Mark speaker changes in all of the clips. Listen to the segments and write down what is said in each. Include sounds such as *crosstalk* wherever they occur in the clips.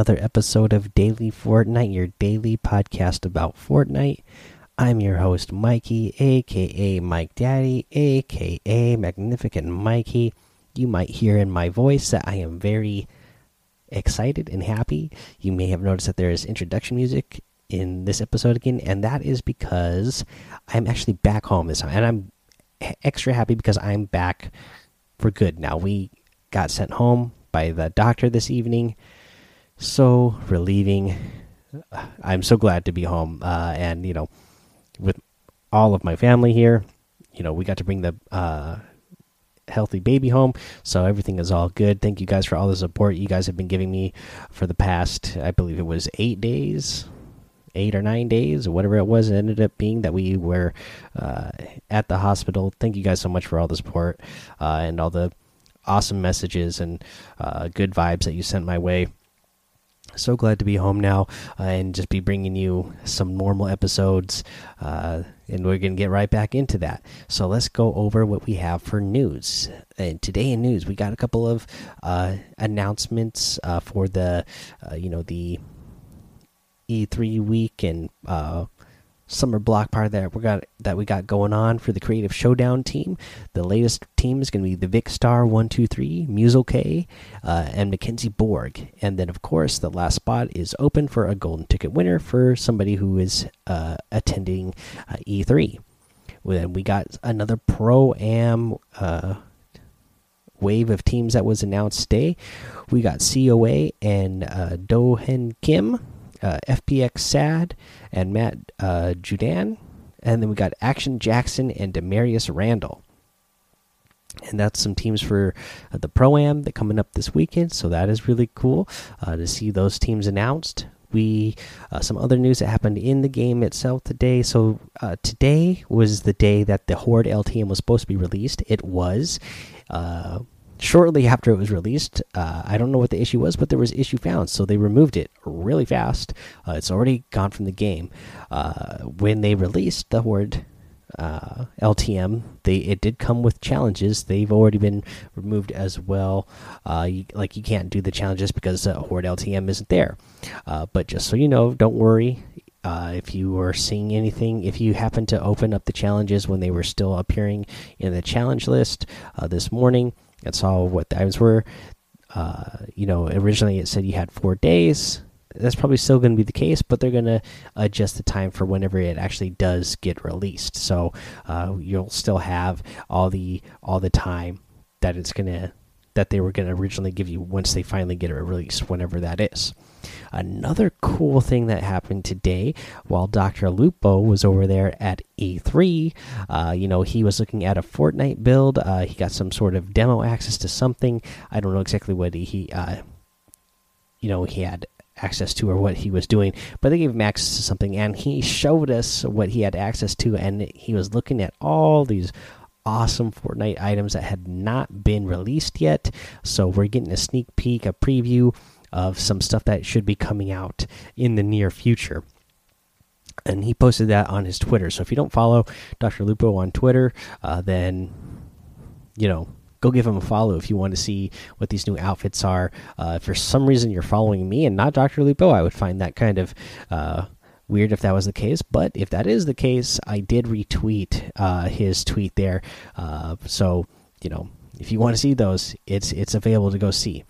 Speaker 1: another episode of Daily Fortnite, your daily podcast about Fortnite. I'm your host, Mikey, aka Mike Daddy, aka Magnificent Mikey. You might hear in my voice that I am very excited and happy. You may have noticed that there is introduction music in this episode again, and that is because I'm actually back home this time, and I'm extra happy because I'm back for good now. We got sent home by the doctor this evening. So relieving. I'm so glad to be home. Uh, and, you know, with all of my family here, you know, we got to bring the uh, healthy baby home. So everything is all good. Thank you guys for all the support you guys have been giving me for the past, I believe it was eight days. Eight or nine days, or whatever it was, it ended up being that we were uh, at the hospital. Thank you guys so much for all the support uh, and all the awesome messages and uh, good vibes that you sent my way. So glad to be home now uh, and just be bringing you some normal episodes. Uh, and we're going to get right back into that. So let's go over what we have for news. And today in news, we got a couple of uh, announcements uh, for the, uh, you know, the E3 week and summer block party that we got that we got going on for the creative showdown team. The latest team is going to be the Vikkstar one two three, Muselk, uh, and Mackenzie Borg. And then of course the last spot is open for a golden ticket winner for somebody who is uh, attending uh, E3. Then we got another pro am uh, wave of teams that was announced today. We got COA and uh, Dohen Kim uh, FPX Sad and Matt uh, Judon, and then we got Action Jackson and Damarious Randall. And that's some teams for uh, the Pro Am that coming up this weekend. So that is really cool uh, to see those teams announced. We uh, some other news that happened in the game itself today. So today was the day that the Horde LTM was supposed to be released. It was. Uh, shortly after it was released. Uh, I don't know what the issue was, but there was issue found, so they removed it really fast. Uh, it's already gone from the game. Uh, when they released the Horde uh, LTM, they it did come with challenges. They've already been removed as well. Uh, you, like you can't do the challenges because Horde LTM isn't there. Uh, but just so you know, don't worry. if you are seeing anything, if you happen to open up the challenges when they were still appearing in the challenge list this morning, and saw what the items were. Uh, you know, originally it said you had four days. That's probably still going to be the case, but they're going to adjust the time for whenever it actually does get released. So uh, you'll still have all the all the time that it's going to that they were going to originally give you once they finally get it released, whenever that is. Another cool thing that happened today while Dr. Lupo was over there at E3, uh, you know, he was looking at a Fortnite build. Uh, he got some sort of demo access to something. I don't know exactly what he, uh, you know, he had access to or what he was doing, but they gave him access to something and he showed us what he had access to. And he was looking at all these awesome Fortnite items that had not been released yet. So we're getting a sneak peek, a preview of some stuff that should be coming out in the near future. And he posted that on his Twitter. So if you don't follow Dr. Lupo on Twitter, uh, then, you know, go give him a follow if you want to see what these new outfits are. Uh, if for some reason you're following me and not Dr. Lupo, I would find that kind of uh, weird if that was the case. But if that is the case, I did retweet uh, his tweet there. Uh, so, you know, if you want to see those, it's it's available to go see.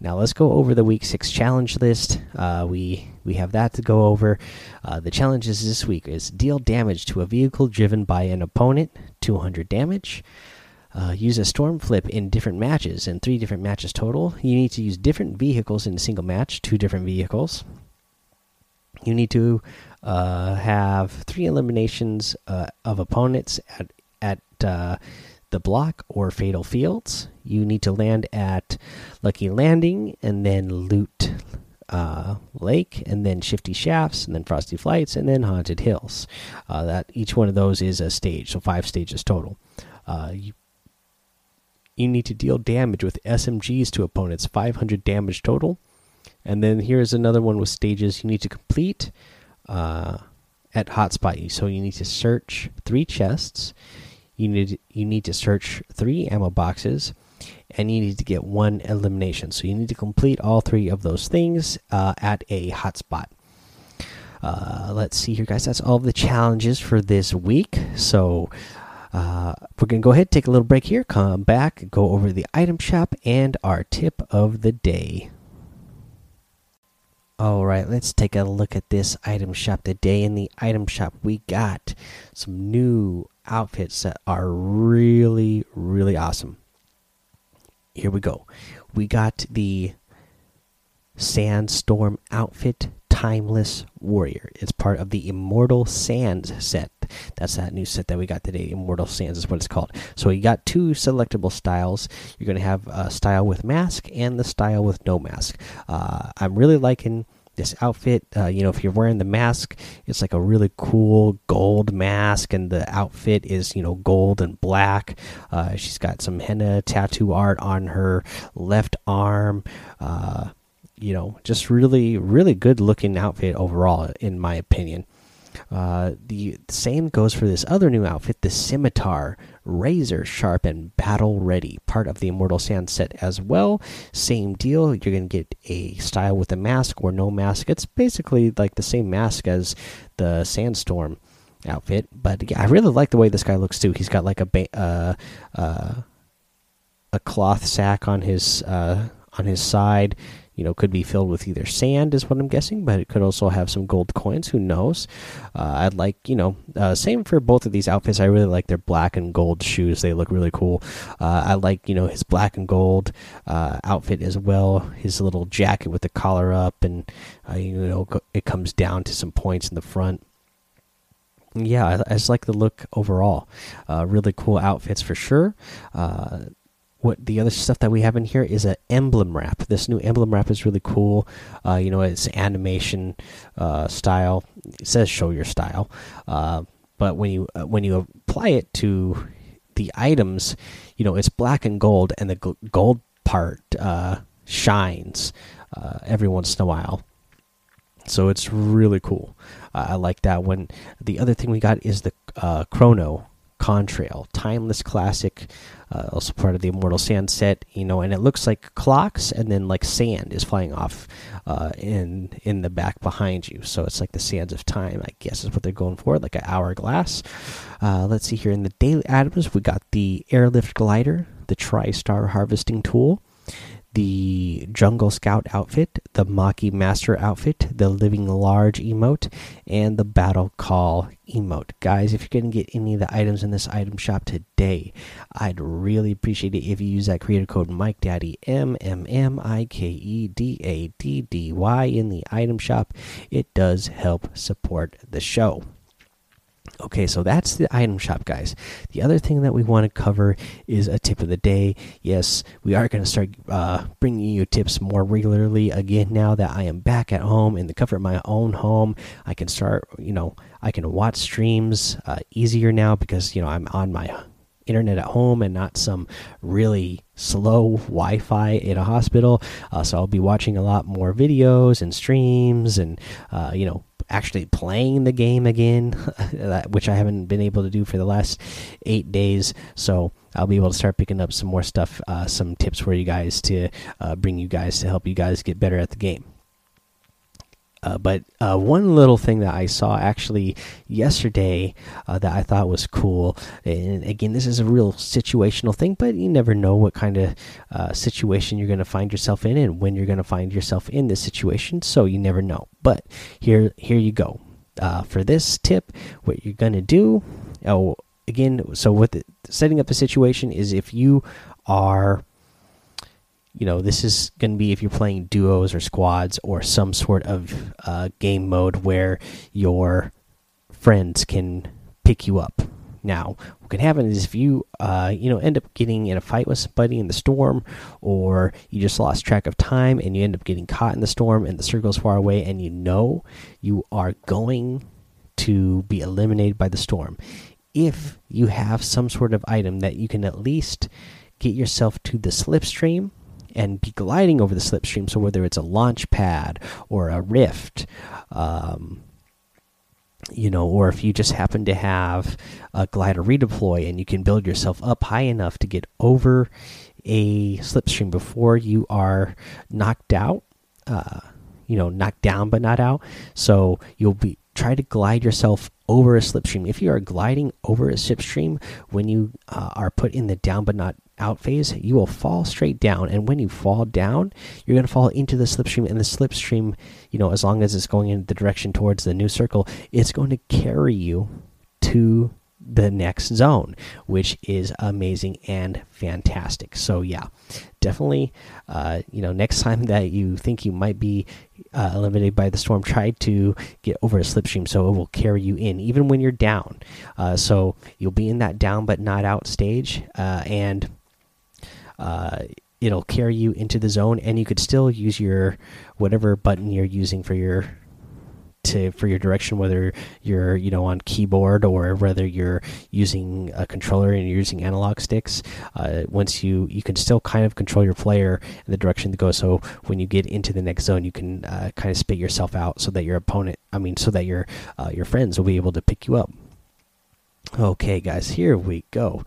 Speaker 1: Now let's go over the week six challenge list. Uh, we we have that to go over. Uh, the challenges this week is deal damage to a vehicle driven by an opponent, 200 damage. Uh, use a storm flip in different matches in three different matches total. You need to use different vehicles in a single match, two different vehicles. You need to uh, have three eliminations uh, of opponents at at uh, the block or fatal fields. You need to land at Lucky Landing and then Loot uh, Lake, and then Shifty Shafts, and then Frosty Flights, and then Haunted Hills. Uh, that each one of those is a stage, so five stages total. Uh, you, you need to deal damage with SMGs to opponents, 500 damage total. And then here's another one with stages you need to complete uh, at Hotspot. So you need to search three chests you need you need to search three ammo boxes, and you need to get one elimination. So you need to complete all three of those things uh, at a hotspot. Uh, let's see here, guys. That's all the challenges for this week. So uh, we're going to go ahead, take a little break here, come back, go over the item shop and our tip of the day. All right, let's take a look at this item shop today. In the item shop, we got some new outfits that are really, really awesome. Here we go. We got the Sandstorm outfit Timeless Warrior. It's part of the Immortal Sands set. That's that new set that we got today. Immortal Sands is what it's called. So you got two selectable styles. You're going to have a style with mask and the style with no mask. Uh, I'm really liking this outfit. Uh, you know, if you're wearing the mask, it's like a really cool gold mask, and the outfit is you know gold and black. Uh, she's got some henna tattoo art on her left arm. Uh, you know, just really, really good looking outfit overall, in my opinion. Uh, the same goes for this other new outfit, the scimitar, razor sharp and battle ready, part of the Immortal Sand set as well. Same deal. You're gonna get a style with a mask or no mask. It's basically like the same mask as the Sandstorm outfit, but yeah, I really like the way this guy looks too. He's got like a uh, uh, a cloth sack on his uh, on his side you know could be filled with either sand is what i'm guessing but it could also have some gold coins who knows? Uh, i'd like you know uh, same for both of these outfits. I really like their black and gold shoes. They look really cool. Uh, i like you know his black and gold uh, outfit as well. His little jacket with the collar up and uh, you know it comes down to some points in the front. Yeah, I, I just like the look overall. Uh, really cool outfits for sure what the other stuff that we have in here is an emblem wrap. This new emblem wrap is really cool. Uh, you know, it's animation uh, style. It says show your style, uh, but when you uh, when you apply it to the items, you know, it's black and gold, and the gold part uh, shines uh, every once in a while. So it's really cool. I like that one. The other thing we got is the chrono contrail, timeless classic uh, also part of the Immortal Sand set, you know, and it looks like clocks, and then like sand is flying off uh, in in the back behind you. So it's like the sands of time, I guess, is what they're going for, like an hourglass. Uh, let's see here in the daily items, we got the airlift glider, the TriStar harvesting tool, the Jungle Scout outfit, the Maki Master outfit, the Living Large emote, and the Battle Call emote. Guys, if you're going to get any of the items in this item shop today, I'd really appreciate it if you use that creator code Mike Daddy M M M I K E D A D D Y in the item shop. It does help support the show. Okay, so that's the item shop, guys. The other thing that we want to cover is a tip of the day. Yes, we are going to start uh, bringing you tips more regularly again now that I am back at home in the comfort of my own home. I can start, you know, I can watch streams uh, easier now because, you know, I'm on my internet at home and not some really slow Wi Fi in a hospital. Uh, so I'll be watching a lot more videos and streams and, uh, you know, actually playing the game again, *laughs* which I haven't been able to do for the last eight days. So I'll be able to start picking up some more stuff, uh, some tips for you guys to uh, bring you guys to help you guys get better at the game. Uh, but uh, one little thing that I saw actually yesterday uh, that I thought was cool, and again, this is a real situational thing, but you never know what kind of uh, situation you're going to find yourself in and when you're going to find yourself in this situation. So you never know. But here, here you go. Uh, for this tip, what you're going to do, oh, again, so with setting up the situation is if you are you know this is going to be if you're playing duos or squads or some sort of uh, game mode where your friends can pick you up now what can happen is if you uh, you know end up getting in a fight with somebody in the storm or you just lost track of time and you end up getting caught in the storm and the circle's far away and you know you are going to be eliminated by the storm if you have some sort of item that you can at least get yourself to the slipstream and be gliding over the slipstream. So whether it's a launch pad or a rift, um, you know, or if you just happen to have a glider redeploy and you can build yourself up high enough to get over a slipstream before you are knocked out, uh, you know, knocked down but not out. So you'll be try to glide yourself over a slipstream. If you are gliding over a slipstream when you uh, are put in the down but not out phase, you will fall straight down. And when you fall down, you're going to fall into the slipstream. And the slipstream, you know, as long as it's going in the direction towards the new circle, it's going to carry you to the next zone, which is amazing and fantastic. So yeah, definitely, uh, you know, next time that you think you might be uh, eliminated by the storm, try to get over a slipstream so it will carry you in, even when you're down. Uh, so you'll be in that down but not out stage, uh, and uh, it'll carry you into the zone, and you could still use your whatever button you're using for your to for your direction whether you're you know on keyboard or whether you're using a controller and you're using analog sticks uh, once you you can still kind of control your player in the direction to go. So when you get into the next zone you can uh, kind of spit yourself out so that your opponent i mean so that your uh, your friends will be able to pick you up. Okay guys here we go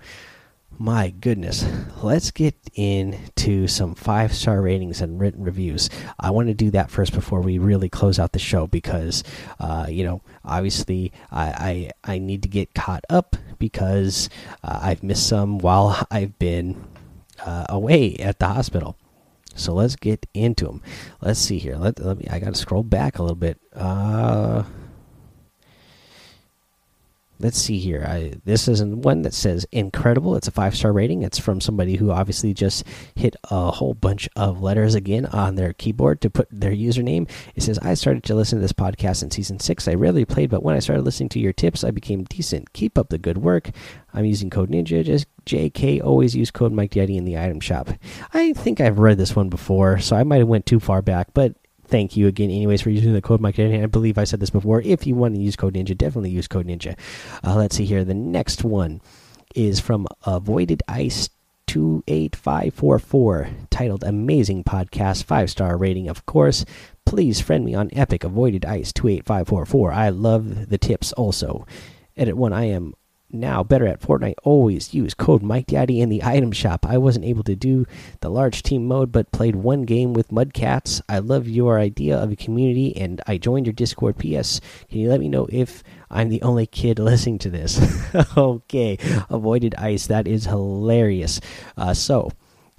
Speaker 1: my goodness, let's get into some five star ratings and written reviews. I want to do that first before we really close out the show because, uh, you know, obviously I, I, I need to get caught up because uh, I've missed some while I've been uh, away at the hospital. So let's get into them. Let's see here. Let, let me. I got to scroll back a little bit. Uh let's see here. I, this is one that says incredible. It's a five star rating. It's from somebody who obviously just hit a whole bunch of letters again on their keyboard to put their username. It says, I started to listen to this podcast in season six. I rarely played, but when I started listening to your tips, I became decent. Keep up the good work. I'm using code Ninja. Just JK. Always use code Mike Daddy in the item shop. I think I've read this one before, so I might have went too far back, but thank you again, anyways, for using the code Mike Ninja. I believe I said this before. If you want to use code Ninja, definitely use code Ninja. Uh, let's see here. The next one is from Avoided Ice. 28544 titled Amazing Podcast, five star rating, of course. Please friend me on Epic Avoided Ice 28544. I love the tips also. Edit one, I am now better at Fortnite. Always use code Mike Daddy in the item shop. I wasn't able to do the large team mode, but played one game with Mudcats. I love your idea of a community, and I joined your Discord. P.S. Can you let me know if I'm the only kid *laughs* listening to this? *laughs* okay, avoided ice. That is hilarious. Uh, so,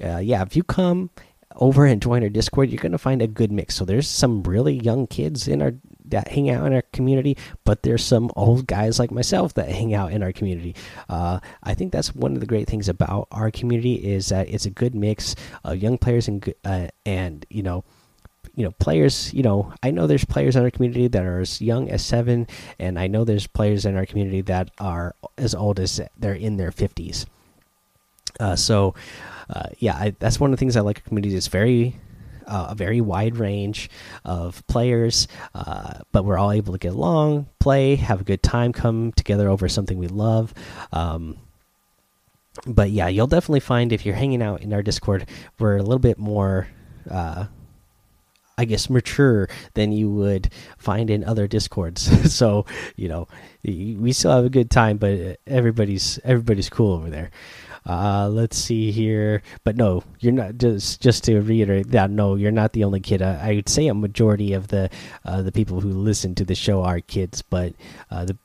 Speaker 1: uh, yeah, if you come over and join our Discord, you're going to find a good mix. So there's some really young kids in our that hang out in our community, but there's some old guys like myself that hang out in our community. Uh, I think that's one of the great things about our community is that it's a good mix of young players and uh, and you know you know players you know i know there's players in our community that are as young as seven and i know there's players in our community that are as old as they're in their 50s uh, so uh, yeah I, that's one of the things i like community it's very uh, a very wide range of players, uh, but we're all able to get along, play, have a good time, come together over something we love. Um, but yeah, you'll definitely find if you're hanging out in our Discord, we're a little bit more. Uh, I guess mature than you would find in other discords. *laughs* so you know, we still have a good time, but everybody's everybody's cool over there. Uh, let's see here, but no, you're not. Just just to reiterate that, no, you're not the only kid. Uh, I would say a majority of the uh, the people who listen to the show are kids, but uh, the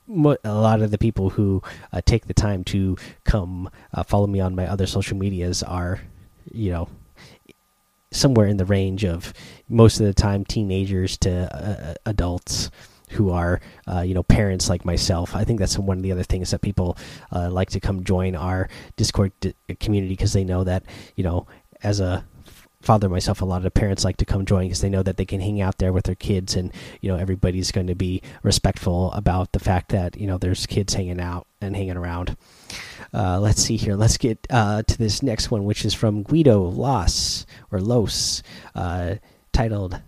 Speaker 1: a lot of the people who uh, take the time to come uh, follow me on my other social medias are, you know, somewhere in the range of most of the time teenagers to adults who are uh, you know parents like myself. I think that's one of the other things that people uh, like to come join our Discord community because they know that you know as a father myself a lot of parents like to come join because they know that they can hang out there with their kids and you know everybody's going to be respectful about the fact that you know there's kids hanging out and hanging around uh, let's see here let's get uh, to this next one which is from guido los or los uh, titled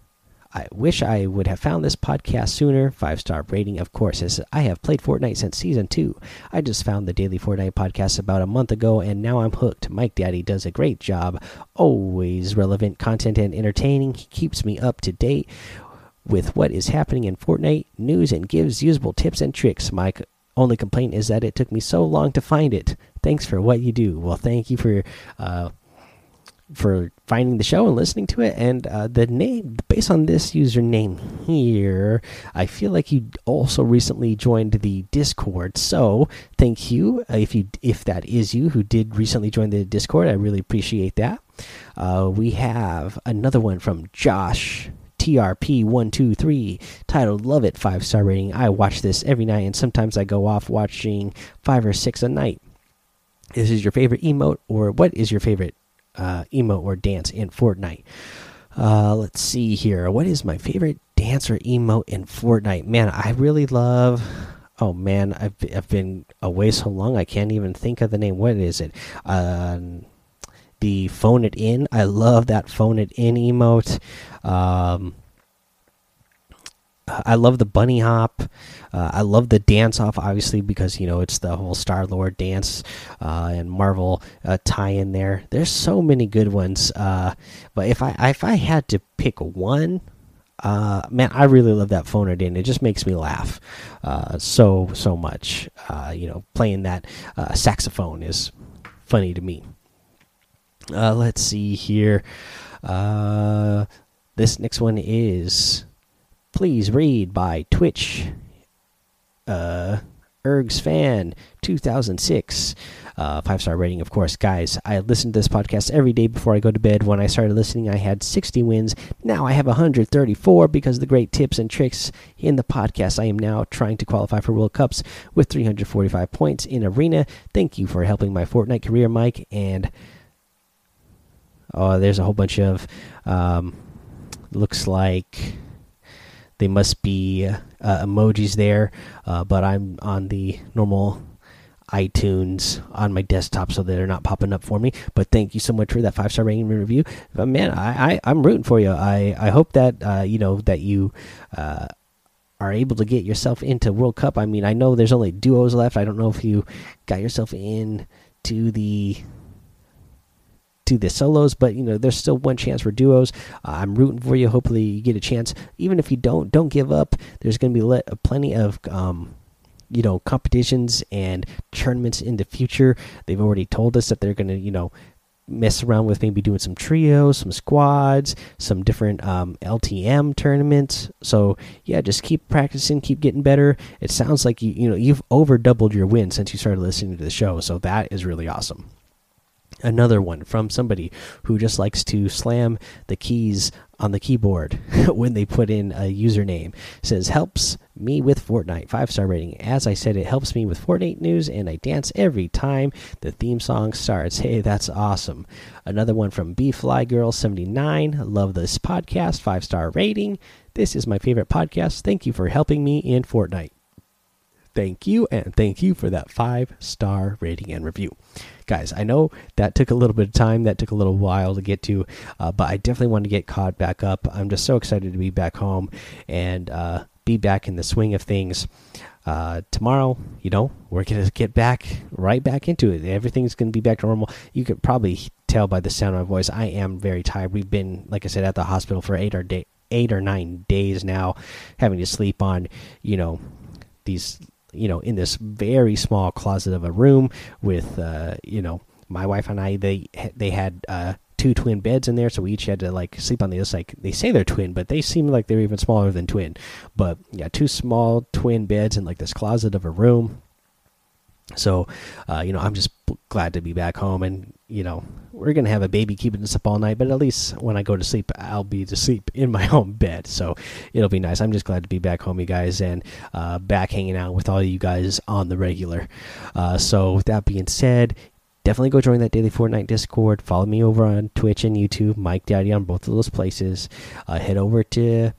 Speaker 1: I wish I would have found this podcast sooner. Five star rating, of course, as I have played Fortnite since season two. I just found the Daily Fortnite podcast about a month ago, and now I'm hooked. Mike Daddy does a great job. Always relevant content and entertaining. He keeps me up to date with what is happening in Fortnite news and gives usable tips and tricks. My only complaint is that it took me so long to find it. Thanks for what you do. Well, thank you for uh, for finding the show and listening to it. And uh, the name, based on this username here, I feel like you also recently joined the Discord. So thank you uh, if you if that is you who did recently join the Discord. I really appreciate that. Uh, we have another one from Josh. TRP123 titled Love It 5 star rating. I watch this every night and sometimes I go off watching 5 or 6 a night. This is your favorite emote or what is your favorite uh, emote or dance in Fortnite. Uh, let's see here. What is my favorite dance or emote in Fortnite? Man, I really love. Oh man, I've I've been away so long I can't even think of the name. What is it? Uh, the phone it in. I love that phone it in emote. Um, I love the bunny hop. Uh, I love the dance off, obviously, because you know it's the whole Star Lord dance uh, and Marvel uh, tie in there. There's so many good ones. Uh, but if I if I had to pick one, uh, man, I really love that phone it. It just makes me laugh uh, so so much. you know, playing that saxophone is funny to me. let's see here. this next one is Please read by Twitch. Uh, Ergs Fan 2006. Uh, five star rating, of course. Guys, I listen to this podcast every day before I go to bed. When I started listening, I had 60 wins. Now I have 134 because of the great tips and tricks in the podcast. I am now trying to qualify for World Cups with 345 points in Arena. Thank you for helping my Fortnite career, Mike. And oh, there's a whole bunch of um, looks like they must be uh, emojis there, uh, but I'm on the normal iTunes on my desktop, so they're not popping up for me. But thank you so much for that five star rating review, but man. I, I am rooting for you. I I hope that uh, you know that you. Uh, are able to get yourself into World Cup. I mean, I know there's only duos left. I don't know if you got yourself in to the to the solos, but you know there's still one chance for duos. Uh, I'm rooting for you. Hopefully you get a chance. Even if you don't, don't give up. There's going to be uh, plenty of um, you know competitions and tournaments in the future. They've already told us that they're going to you know mess around with maybe doing some trios, some squads, some different um, LTM tournaments. So yeah, just keep practicing, keep getting better. It sounds like you you know you've over doubled your win since you started listening to the show. So that is really awesome another one from somebody who just likes to slam the keys on the keyboard *laughs* when they put in a username. Says helps me with Fortnite. Five star rating. As I said it helps me with Fortnite news and I dance every time the theme song starts. Hey that's awesome. Another one from B Fly Girl 79 love this podcast. Five star rating. This is my favorite podcast. Thank you for helping me in Fortnite. Thank you and thank you for that five star rating and review guys i know that took a little bit of time that took a little while to get to uh, but i definitely want to get caught back up. I'm just so excited to be back home and uh, be back in the swing of things. Uh, tomorrow you know we're gonna get back right back into it. Everything's gonna be back to normal. You could probably tell by the sound of my voice i am very tired. We've been like i said at the hospital for eight or day eight or nine days now having to sleep on you know these you know in this very small closet of a room with uh, you know my wife and I they they had uh, two twin beds in there, so we each had to like sleep on the other side. They say they're twin, but they seem like they're even smaller than twin. But yeah, two small twin beds in like this closet of a room. So, uh, you know, I'm just glad to be back home, and you know, we're gonna have a baby keeping us up all night. But at least when I go to sleep, I'll be to sleep in my *laughs* own bed, so it'll be nice. I'm just glad to be back home, you guys, and uh, back hanging out with all you guys on the regular. Uh, so, with that being said, definitely go join that daily Fortnite Discord. Follow me over on Twitch and YouTube, Mike Daddy on both of those places. Uh, head over to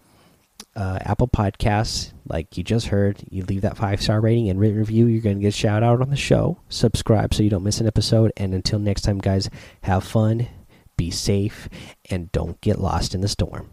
Speaker 1: uh, Apple Podcasts, like you just heard, you leave that five star rating and written review, you're going to get a shout out on the show. Subscribe so you don't miss an episode. And until next time, guys, have fun, be safe, and don't get lost in the storm.